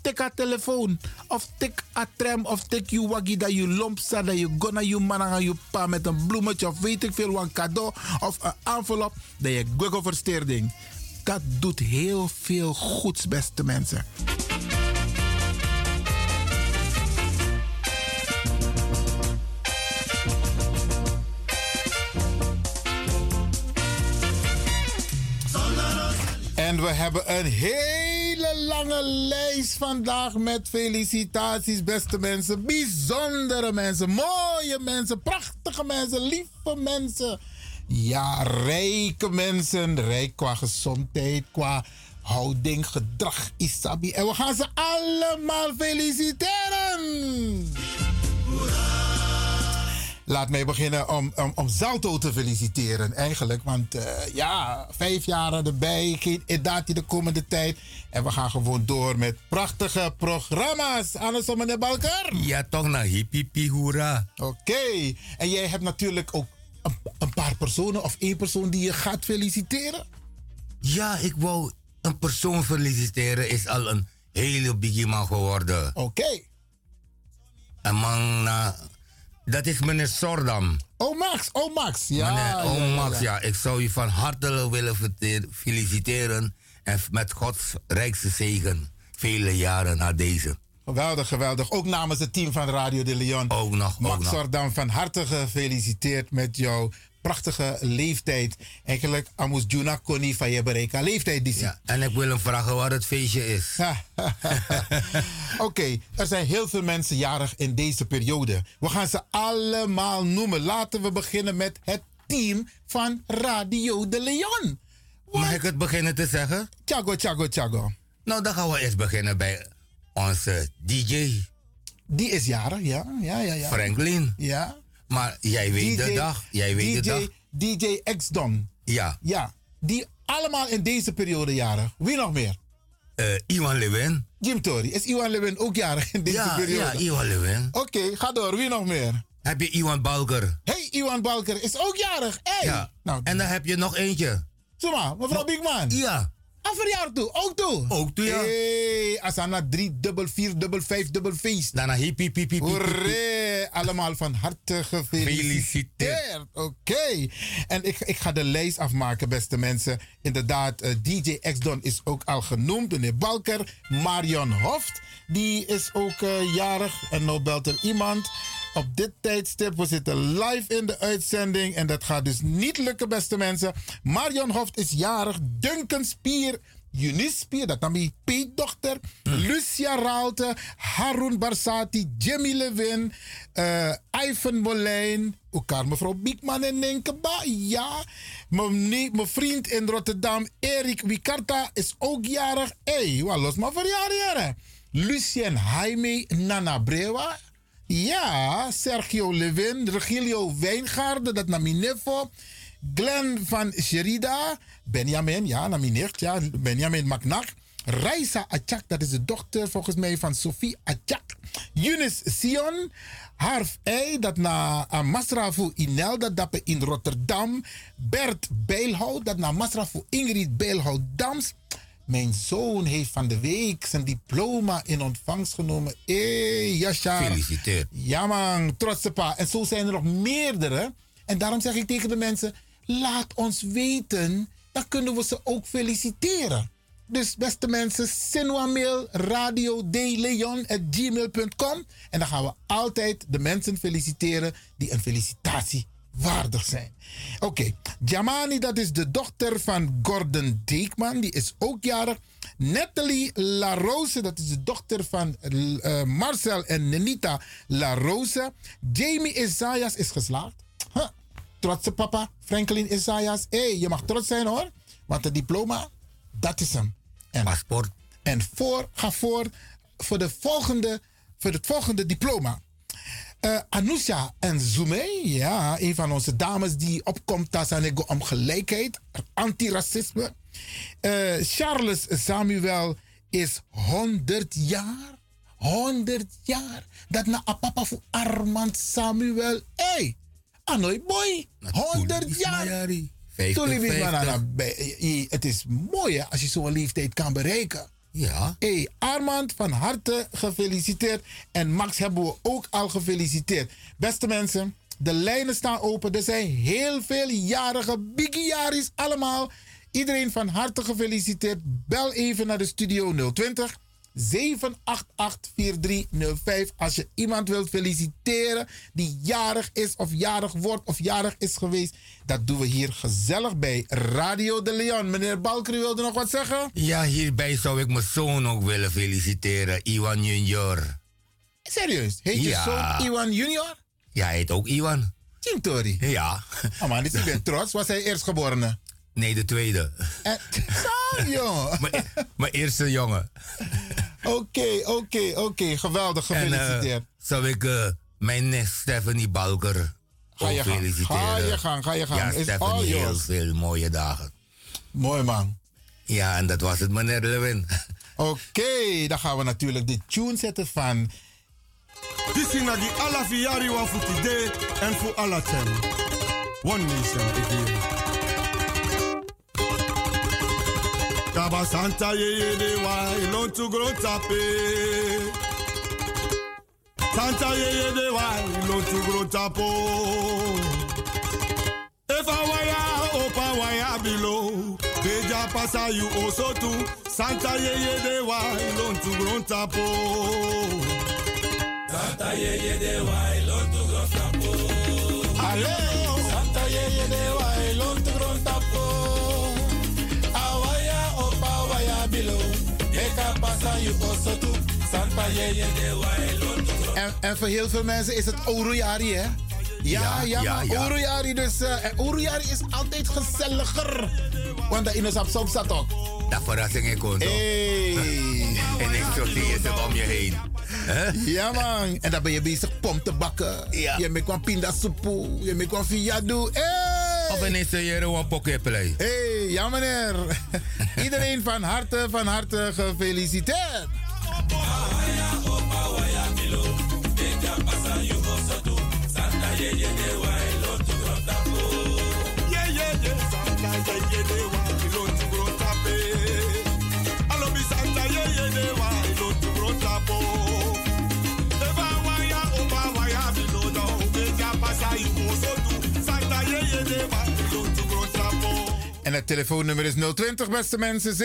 Tik a telefoon. Of tik a tram. Of tik je waggie dat je lompsa. Dat je gonna je man aan je pa met een bloemetje. Of weet ik veel, een cadeau. Of een envelop. Dat je google versteerding. Dat doet heel veel goeds, beste mensen. En we hebben een hele lange lijst vandaag met felicitaties, beste mensen. Bijzondere mensen, mooie mensen, prachtige mensen, lieve mensen. Ja, rijke mensen. Rijk qua gezondheid, qua houding, gedrag, isabi. En we gaan ze allemaal feliciteren. Laat mij beginnen om, om, om Zalto te feliciteren eigenlijk. Want eh, ja, vijf jaar erbij, geen edati de komende tijd. En we gaan gewoon door met prachtige programma's. Anders meneer Balker? Ja, toch naar hippie hoera. Oké. En jij hebt natuurlijk ook een, een paar personen of één persoon die je gaat feliciteren. Ja, ik wou een persoon feliciteren. Is al een hele biggie man geworden. Oké. Een man na... Dat is meneer Sordam. Oh Max, oh Max. Ja, meneer, oh Max, ja. ja. Ik zou je van harte willen feliciteren. En met Gods rijkste zegen. Vele jaren na deze. Geweldig, geweldig. Ook namens het team van Radio de Leon. Ook nog, ook Max nog. Sordam, van harte gefeliciteerd met jouw prachtige leeftijd. Eigenlijk, Amus Juna Koni van je bereiken leeftijd. Die Ja, en ik wil hem vragen waar het feestje is. Oké, er zijn heel veel mensen jarig in deze periode. We gaan ze allemaal noemen. Laten we beginnen met het team van Radio de Leon. Mag ik het beginnen te zeggen? Tjago, tjago, tjago. Nou, dan gaan we eerst beginnen bij onze DJ. Die is jarig, ja. ja, ja, ja. Franklin. Ja. Maar jij weet de dag. Jij weet DJ, de dag. DJ X-Don. Ja. Ja. Die allemaal in deze periode jarig. Wie nog meer? Eh, Iwan Lewin. Jim Tori. Is Iwan Lewin ook jarig in deze Ja, periode? ja, Iwan Lewin. Oké, ga door. Wie nog meer? Heb je Iwan Balker? Hey, Iwan Balker is ook jarig. Hey. Ja. Nou, En dan heb je nog eentje. Maar, mevrouw Bigman. Ja. Een verjaardag toe, ook toe. Ook toe, ja. Hey, Asana 3, dubbel 4, dubbel 5, dubbel feest. Daarna hippie, piep, piep. Allemaal van harte gefeliciteerd. Oké. En ik, ik ga de lijst afmaken, beste mensen. Inderdaad, eh, DJ X-Don is ook al genoemd. Meneer Balker. Marion Hoft, die is ook eh, jarig. En nou belt er iemand. Op dit tijdstip, we zitten live in de uitzending. En dat gaat dus niet lukken, beste mensen. Marion Hoft is jarig. Duncan Spier. Eunice Spier, dat nam die Piet-dochter. Lucia Raalte, Harun Barsati, Jimmy Levin, eh Ivan Molijn. Elkaar mevrouw Biekman en Nenkeba. Ja. Mijn mijn vriend in Rotterdam, Erik Wikarta, is ook jarig. Hé, hey, wat los maar verjaardag. Lucien Jaime Nana Brewa. Ja, Sergio Levin, Regilio Wijngaarden, dat nam Minevo. Glenn van Sherida, Benjamin, ja, naar mijn nicht, ja, Benjamin Maknak. Raisa Achak, dat is de dochter volgens mij van Sophie Achak. Yunis Sion, Harf Ei, dat na Masrafu Inel, dat dappen in Rotterdam. Bert Bijlhout, dat na Masrafu Ingrid Bijlhout Dams. Mijn zoon heeft van de week zijn diploma in ontvangst genomen. Hé, Yashar. Gefeliciteerd. Ja man, trotse pa. En zo zijn er nog meerdere. En daarom zeg ik tegen de mensen, laat ons weten. Dan kunnen we ze ook feliciteren. Dus beste mensen, Sinwa mail radio gmail.com En dan gaan we altijd de mensen feliciteren die een felicitatie waardig zijn. Oké, Jamani, dat is de dochter van Gordon Deekman. Die is ook jarig. Nathalie La Rose, dat is de dochter van eh, Marcel en Nenita La Rose. Jamie Isaias is geslaagd. Trotse papa, Franklin Isaias. Hé, hey, je mag trots zijn hoor. Want het diploma, dat is hem. En, Paspoort. En voor, ga voor, voor, de volgende, voor het volgende diploma. Anusha en Zume, ja, een van onze dames die opkomt Tasanego om gelijkheid, antiracisme. Eh Charles Samuel is 100 jaar. 100 jaar. Dat na papa voor Armand Samuel. Hey, Anoy boy. 100 jaar. Toen liep ik maar 50. naar- bij- Het is mooi hè, als je zo'n leeftijd kan bereiken. Ja. Hey, Armand, van harte gefeliciteerd. En Max hebben we ook al gefeliciteerd. Beste mensen, de lijnen staan open. Er zijn heel veel jarige biggie-jaris allemaal. Iedereen van harte gefeliciteerd. Bel even naar de studio 020 788-4305 als je iemand wilt feliciteren die jarig is of jarig wordt of jarig is geweest. Dat doen we hier gezellig bij Radio de Leon. Meneer Balker, u wilde nog wat zeggen? Ja, hierbij zou ik mijn zoon ook willen feliciteren, Iwan Junior. Serieus? Heet je zoon Iwan Junior? Ja, hij heet ook Iwan. Tim Tori? Ja. Oh man, dus ik ben trots. Was hij eerstgeborene? Nee, de tweede. Jongen. mijn eerste jongen. Oké, oké, oké. Geweldig, En gefeliciteerd. eh, zou ik eh, mijn nicht Stephanie Balker Ga je gang. feliciteren. Ga je gang, ga je gang. Ja, Is all Stephanie, heel yours. veel mooie dagen. Mooi man. Ja, en dat was het, meneer Lewin. Oké, dan gaan we natuurlijk de tune zetten van... This is die alla fiari wa voor today en voor alla ten. One nation again. Santa ye ye de wa ilon to grow tape. Santa ye ye de wa ilon to grow tapo. I wire open wire below, Beja pasa you also too. Santa ye ye de wa ilon to grow tapo. Santa ye ye de wa ilon to grow tapo. Hallo, Santa Yeye de Wailon en, en voor heel veel mensen is het Orojari, hè? Ja, ja, Ja, ja. Orojari dus. eh, en Orojari is altijd gezelliger. Want dat in de sap zat ook. Dat verrassing? Hey. en ik zo zie je ze om je heen. Ja man, en dan ben je bezig pom te bakken. Ja. Je maakt kwam pindasoepoe, je maakt kwam fiadu. Hey! Of ineens zie je een pokkeplay. Hey, ja meneer. Iedereen van harte, van harte gefeliciteerd. Yeah, yeah, yeah. En het telefoonnummer is 020, beste mensen, 7884305.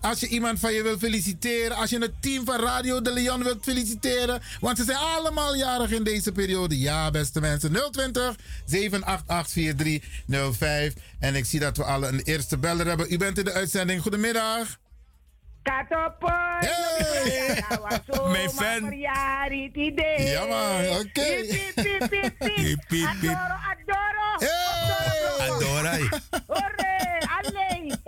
Als je iemand van je wilt feliciteren, als je het team van Radio de Leon wilt feliciteren, want ze zijn allemaal jarig in deze periode. Ja, beste mensen, 020 7884305. En ik zie dat we al een eerste beller hebben. U bent in de uitzending. Goedemiddag. Katopo. Hey. Mijn fan. Ja, man, oké. Hip. Adoro, adoro. Adorai. Ore, alleen.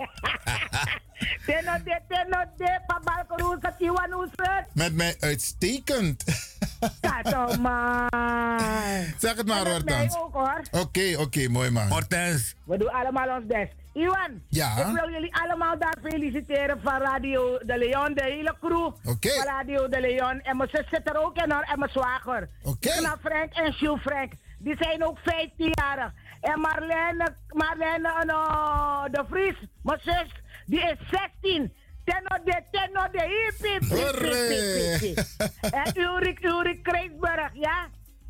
Teno de, teno de, pabalko sa tiwan usat. Met mij uitstekend. Kato, man. Zeg het maar, Hortens. Oké, oké, mooi man. Hortens. We doen allemaal ons best. Iwan, Ja? ik wil jullie allemaal daar feliciteren van Radio de Leon, de hele crew van Radio de Leon. En mijn zus zit er ook in hoor, en mijn zwager. Oké. Frank en Jules Frank. Die zijn ook 15-jarig. En Marlene, Marlene uh, de Vries, mijn zus, die is 16. Tenno de, tenno de, hip, hip, hip. En Ulrik, Ulrik Kreisberg, ja?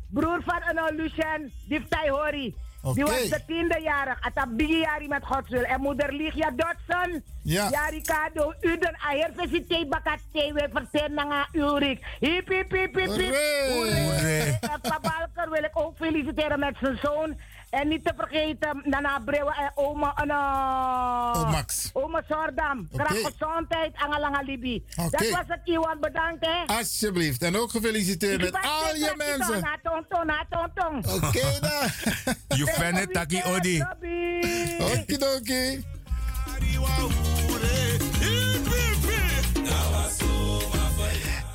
Broer van uh, Lucien, die Hori. Die Oké. was de tiende jarig. Met Gods wil. En moeder Ligia Dodson. Ja. Ja, Ricardo. Uden aher visite bakat tewe vertellen naar Ulrik. Hip, hip, hip, hip, hip. Hoeré. Hoeré. En Pa Balker wil ik ook feliciteren met zijn zoon. En niet te vergeten, Nana Brewa en oma, uh, Oh, Max. oma Sordam. Oké. Graag gezondheid, Angalanga Libi. Oké. Dat was het, Iwan. Bedankt, hè. Alsjeblieft. En ook gefeliciteerd met al je mensen. Oké dan. You fan it, Taki Odi. Okidoki.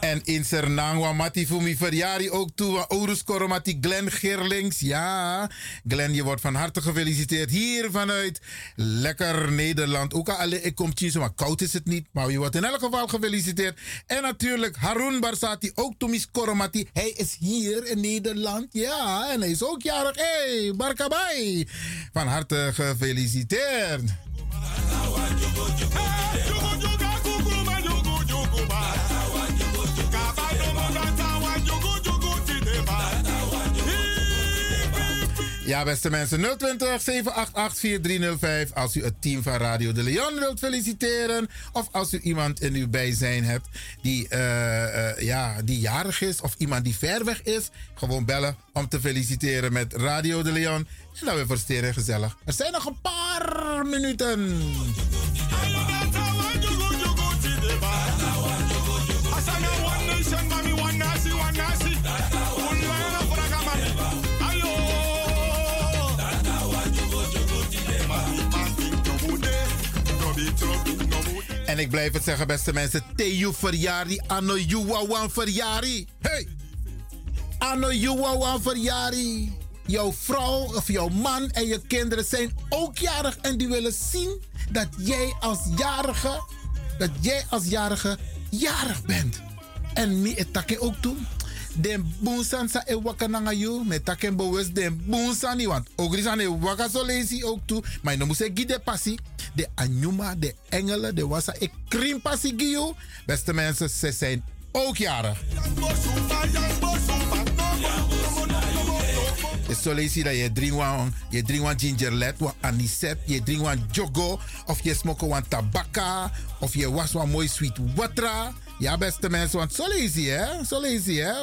En in Sernang, wa Mati Fumi verjari ook toe, Orus Koromati Glenn Gerlings. Ja, Glenn, je wordt van harte gefeliciteerd hier vanuit lekker Nederland. Ook al ik kom tien, maar koud is het niet. Maar je wordt in elk geval gefeliciteerd. En natuurlijk Harun Barsati, ook Tomis Koromati. Hij is hier in Nederland. Ja, en hij is ook jarig. Hey, Barkabai. Van harte gefeliciteerd. Ja, beste mensen, 020 788 4305. Als u het team van Radio de Leon wilt feliciteren. Of als u iemand in uw bijzijn hebt die, eh, eh, ja, die jarig is. Of iemand die ver weg is. Gewoon bellen om te feliciteren met Radio de Leon. En dan weer versteren gezellig. Er zijn nog een paar minuten. En ik blijf het zeggen, beste mensen. Theo verjari, anno juwawan verjari. Hey! Anno juwawan verjari. Jouw vrouw of jouw man en je kinderen zijn ook jarig. En die willen zien dat jij als jarige, dat jij als jarige jarig bent. En mi etake ook doen. Den boonsan sa e waka nanga you. Met taken bewust den boonsan is aan e waka lazy ook toe. Maar je moet zeggen de passie. De anjuma, de engelen, de wasa e krim passie giyo. Beste mensen, ze zijn ook jarig. Dus zo lees je dat je drinkt je drinkt gingerlet, wan anisette, je drinkt jogo, of je smokt wan tabaka, of je was mooi sweet water. Ja, beste mensen, want zo lees je, hè? Zo lees je, hè?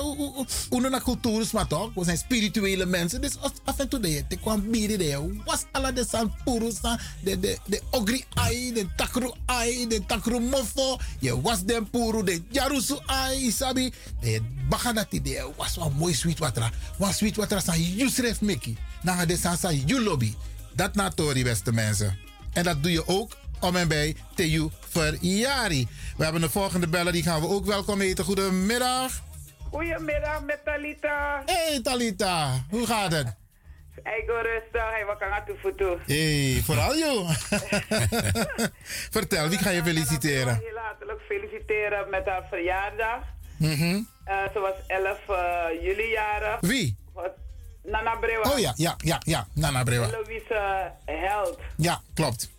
Hoe naar cultuur maar toch? We zijn spirituele mensen, dus af en toe de kwam bieden de was alle de san purus, de, de, de ogri ai, de takru ai, de takru mofo, je was den puru, de jarusu ai, isabi, de bagadati de was wel mooi sweet water. Was sweet water san yusref meki, na de san san yulobi. Dat na tori, beste mensen. En dat doe je ook om en bij Teju Verjari. We hebben de volgende beller, die gaan we ook welkom heten. Goedemiddag. Goedemiddag met Talita. Hey Talita, hoe gaat het? Ik go rustig, hij wat kan aan toe voeten. Hey, vooral joh. Vertel, wie ga je feliciteren? Heel hartelijk feliciteren met haar verjaardag. Mhm. Eh, ze was 11 eh, juli jarig. Wie? Nana Brewa. Oh ja, ja, ja, ja. Nana Brewa. Louise Held. Ja, klopt.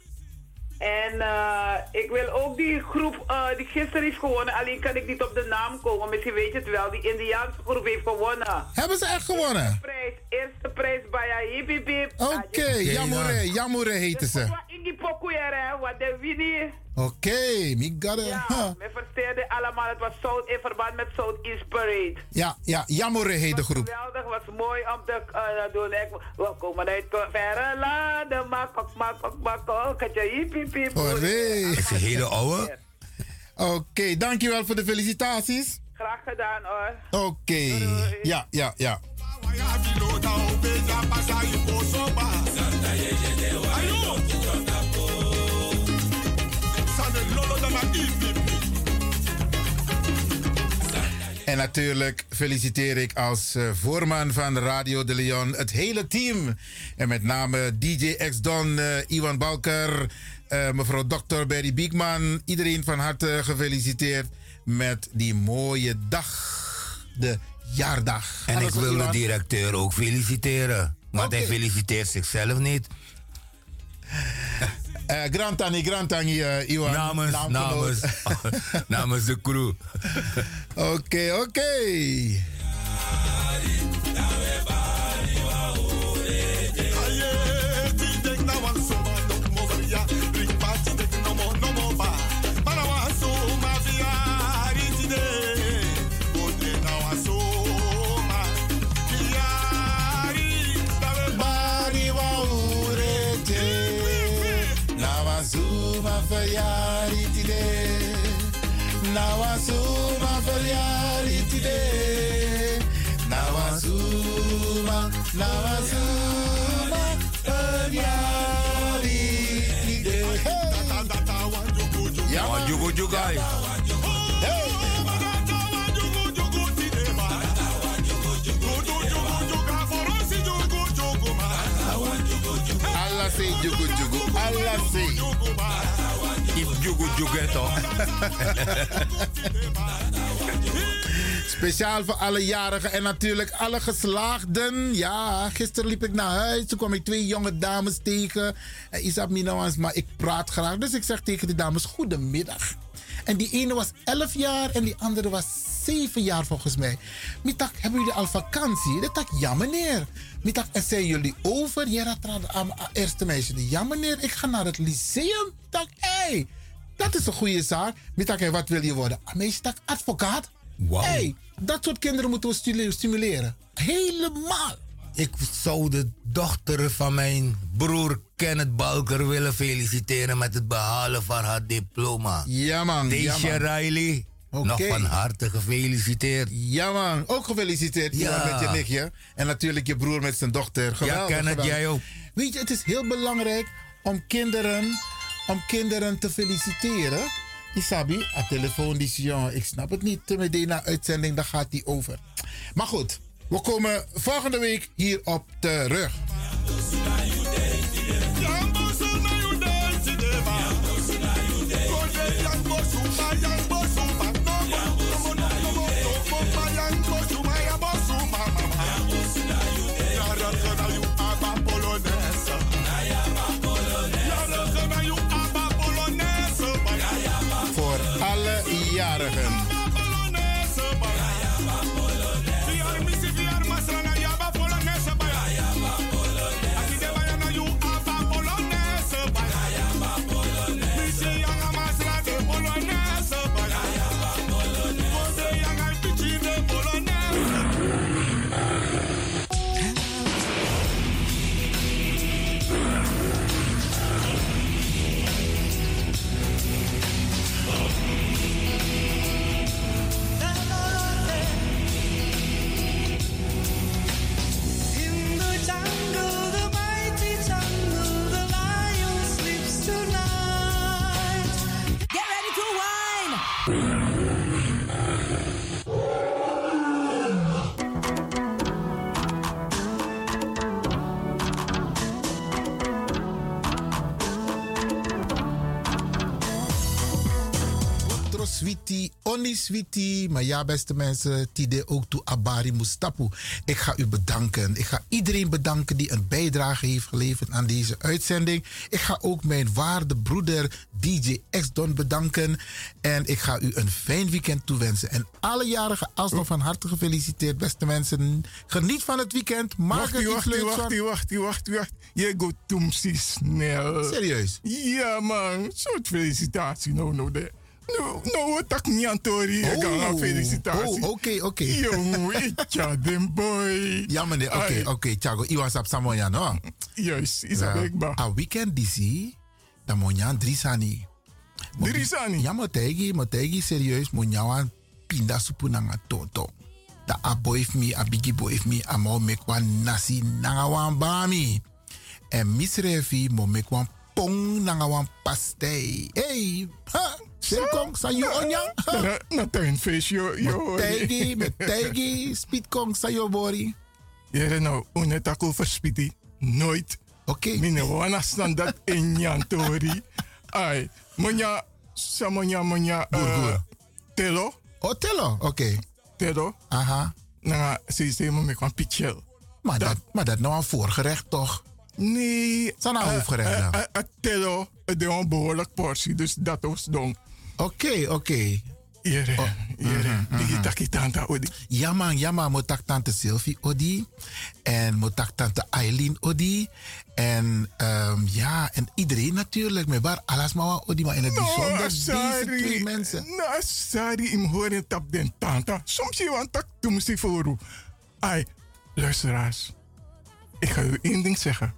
En eh, ik wil ook die groep eh, die gisteren heeft gewonnen, alleen kan ik niet op de naam komen. Misschien weet je het wel, die Indiaanse groep heeft gewonnen. Hebben ze echt gewonnen? Prijs, eerste prijs bij Hip Hip Hip. Oké, Jamure, Jamure heten ze. Wat in die pokoe hè, wat de Winnie. Oké, mi got it. Ja, Huh. we versteerden allemaal. Het was South in verband met South East Parade. Ja, ja, Jamure heet de groep. Geweldig, was mooi om te eh, doen. Ik, we komen uit verre landen, makok, makok, makok. Katje, hiep, hiep, hiep. Hooray. Is een hele oude. Oké, dankjewel voor de felicitaties. Graag gedaan hoor. Oké, ja, ja, ja. En natuurlijk feliciteer ik als eh, voorman van Radio de Leon het hele team. En met name DJ X-Don, eh, Iwan Balker, eh, mevrouw Dr. Berry Biekman. Iedereen van harte gefeliciteerd met die mooie dag. De jaardag. En ik Alles wil de directeur ook feliciteren. Want hij feliciteert zichzelf niet. Eh Grantani, Grantani, eh, Iwan. Namens, namens, namens de crew. Oké, oké. Bari Jugo jugai. Allah say jugu jugu, Allah say. If jugu jugeto. Speciaal voor alle jarigen en natuurlijk alle geslaagden. Ja, gisteren liep ik naar huis. Toen kwam ik twee jonge dames tegen. En Isab Minawans, maar ik praat graag. Dus ik zeg tegen die dames, goedemiddag. En die ene was 11 jaar en die andere was zeven jaar volgens mij. Mitak, hebben jullie al vakantie? Dat tak, ja meneer. Mitak, en zijn jullie over? Ja, dat aan eerste meisje. Ja meneer, ik ga naar het lyceum. Mitak, hé, hey, dat is een goede zaak. Mitak, wat wil je worden? Ah, Meisje, advocaat. Hey, dat soort kinderen moeten we stimuleren. Helemaal. Ik zou de dochter van mijn broer Kenneth Balker willen feliciteren met het behalen van haar diploma. Ja man, ja, Deze man. Riley, nog van harte gefeliciteerd. Ja man, ook gefeliciteerd Ja. Met je nichtje. En natuurlijk je broer met zijn dochter. Geweldig, Kenneth, geweldig. jij ook. Weet je, het is heel belangrijk om kinderen, om kinderen te feliciteren. Isabi, a telefoon die ik snap het niet. Meteen na uitzending, daar gaat die over. Maar goed, we komen volgende week hierop terug. Jarigen. Oni sweetie. Maar ja, beste mensen, tide ook toe abari mustapu. Ik ga u bedanken. Ik ga iedereen bedanken die een bijdrage heeft geleverd aan deze uitzending. Ik ga ook mijn waarde broeder DJ X-Don bedanken. En ik ga u een fijn weekend toewensen. En alle jarigen alsnog van harte gefeliciteerd, beste mensen. Geniet van het weekend. Maak Wacht, er iets wacht, leuks wacht, van. wacht, wacht, wacht. Je gaat toemsie snel. Serieus? Ja, man. Zo'n felicitatie. Nou, nou, de. Nou, nou, wat ik niet aan Tori. Ik ga een felicitatie. Oh, oké, oké. Jongen, ik ja, den boy. Ja, meneer. Oké, Ai. oké. Thiago, Iwan Sap Samoya, no? Juist, Isabel Ba. A weekend disi, dan moet je Drisani. Drisani? Ja, maar tegi, maar tegi serieus, moet je aan pinda supu nanga toto. Da a boy heeft me, a bigi boy heeft me, a mo mek wan nasi nanga wan bami. En misrefi mo mek wan pong nanga wan pastei. Hey, ha, Sirkong, sa you onyang? Na, tuinfeest, yo. Met tegi, met tegi, speedkong, sa yo bori. Jere nou, unet ako verspiti. Nooit. Oké. Okay. Mine wana standaard in jan tori. Ai, monya, sa monya monya. Uh, telo. Oh, telo, oké. Telo. Aha. Na, ze ze mo me kwam pichel. Maar dat, maar dat nou een voorgerecht toch? Nee. Zijn nou hoofdgerecht dan? Uh, uh, telo, is een behoorlijk portie, dus dat was dan. Oké, oké. Jere, jere, digi taki tanta odi. Ja man, ja man, moet tak tante Sylvie odi. En moet tak tante Eileen odi. En um, ja, en iedereen natuurlijk. Met waar alles maar wat odi. Maar in het bijzonder deze twee mensen. Nou, sorry, im horen tap den tanta. Soms je want tak toen moest voor. Ai, luisteraars. Ik ga u één ding zeggen.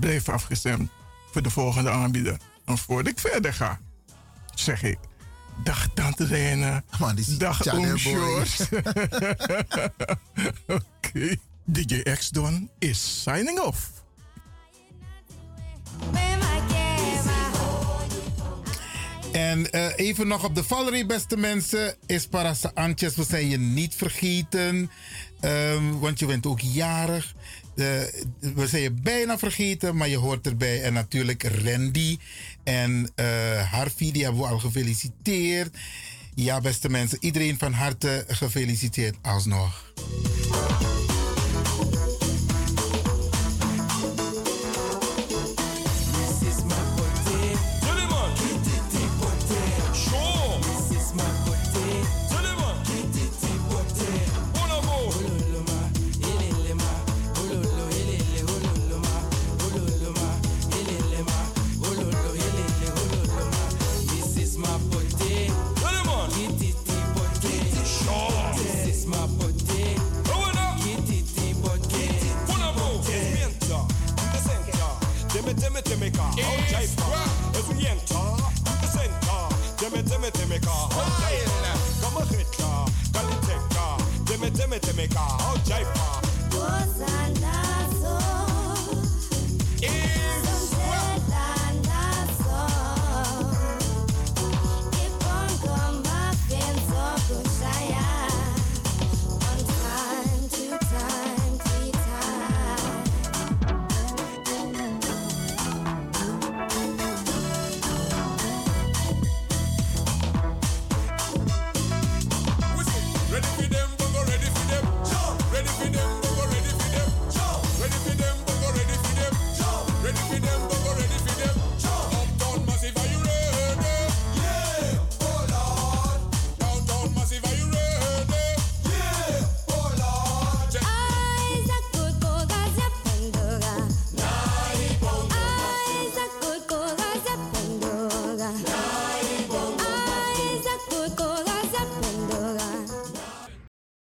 Blijf afgestemd voor de volgende aanbieder. En voordat ik verder ga, zeg ik. Dag Tante Lene. Dag Oom. Oké. DJ X-Don is signing off. En uh, even nog op de valerie, beste mensen. Is Parasa Antjes, we zijn je niet vergeten. Um, want je bent ook jarig. Uh, we zijn je bijna vergeten, maar je hoort erbij. En natuurlijk Randy en uh, Harvey, die hebben we al gefeliciteerd. Ja, beste mensen, iedereen van harte gefeliciteerd alsnog. timmy timmy car, oh, hot jail. Come a hit car, come take car, timmy timmy timmy car, hot jail.